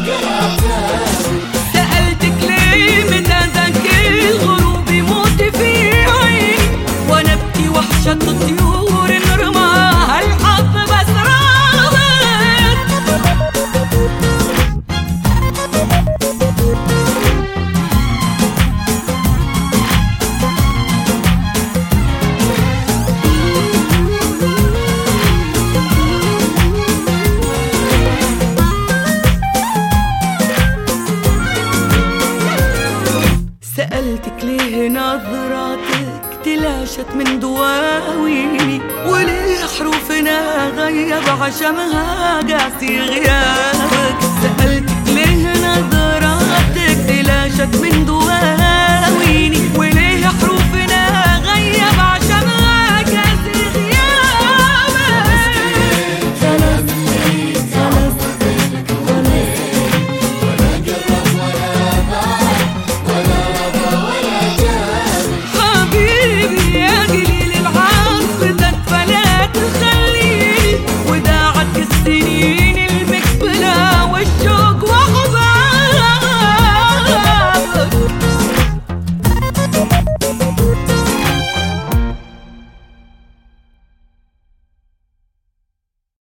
Get up, سألتك ليه نظراتك تلاشت من دواوي؟ وليه حروفنا غيب عشمها قاسي غيابك؟ سألتك ليه نظراتك